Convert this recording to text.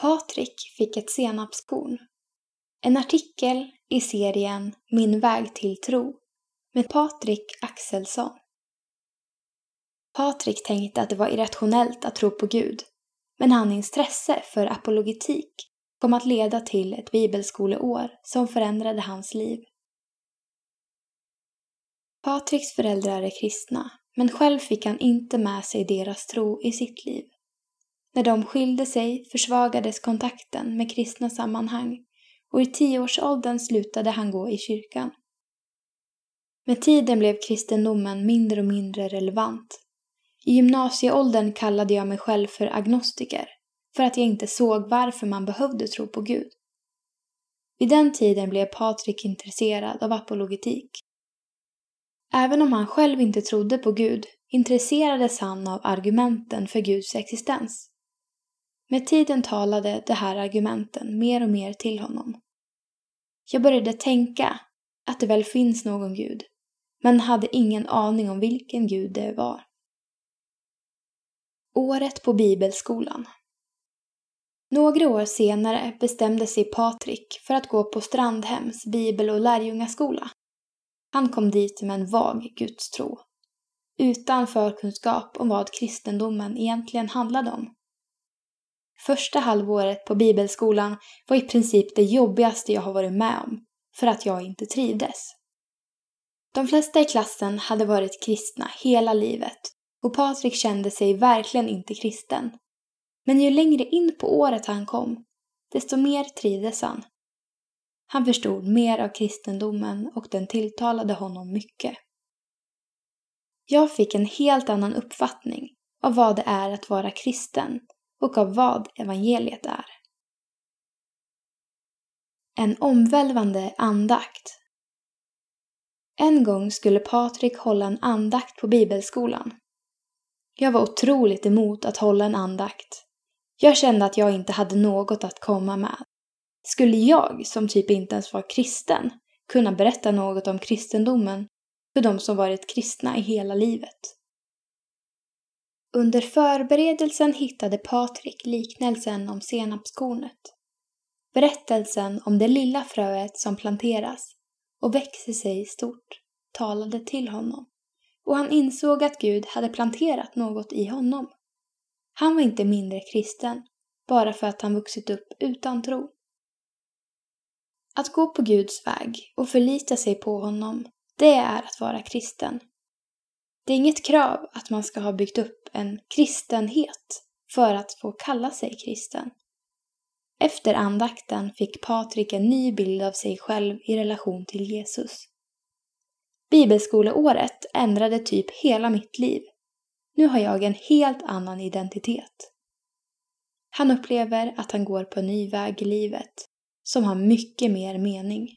Patrik fick ett senapskorn. En artikel i serien Min väg till tro med Patrik Axelsson. Patrik tänkte att det var irrationellt att tro på Gud, men hans intresse för apologetik kom att leda till ett bibelskoleår som förändrade hans liv. Patriks föräldrar är kristna, men själv fick han inte med sig deras tro i sitt liv. När de skilde sig försvagades kontakten med kristna sammanhang och i tioårsåldern slutade han gå i kyrkan. Med tiden blev kristendomen mindre och mindre relevant. I gymnasieåldern kallade jag mig själv för agnostiker för att jag inte såg varför man behövde tro på Gud. Vid den tiden blev Patrik intresserad av apologetik. Även om han själv inte trodde på Gud intresserades han av argumenten för Guds existens. Med tiden talade de här argumenten mer och mer till honom. Jag började tänka att det väl finns någon Gud, men hade ingen aning om vilken Gud det var. Året på bibelskolan Några år senare bestämde sig Patrik för att gå på Strandhems bibel och lärjungaskola. Han kom dit med en vag gudstro, utan förkunskap om vad kristendomen egentligen handlade om. Första halvåret på bibelskolan var i princip det jobbigaste jag har varit med om, för att jag inte trivdes. De flesta i klassen hade varit kristna hela livet och Patrik kände sig verkligen inte kristen. Men ju längre in på året han kom, desto mer trivdes han. Han förstod mer av kristendomen och den tilltalade honom mycket. Jag fick en helt annan uppfattning av vad det är att vara kristen och av vad evangeliet är. En omvälvande andakt. En gång skulle Patrik hålla en andakt på bibelskolan. Jag var otroligt emot att hålla en andakt. Jag kände att jag inte hade något att komma med. Skulle jag, som typ inte ens var kristen, kunna berätta något om kristendomen för de som varit kristna i hela livet? Under förberedelsen hittade Patrik liknelsen om senapskornet. Berättelsen om det lilla fröet som planteras och växer sig stort talade till honom och han insåg att Gud hade planterat något i honom. Han var inte mindre kristen bara för att han vuxit upp utan tro. Att gå på Guds väg och förlita sig på honom, det är att vara kristen. Det är inget krav att man ska ha byggt upp en kristenhet för att få kalla sig kristen. Efter andakten fick Patrik en ny bild av sig själv i relation till Jesus. Bibelskoleåret ändrade typ hela mitt liv. Nu har jag en helt annan identitet. Han upplever att han går på en ny väg i livet som har mycket mer mening.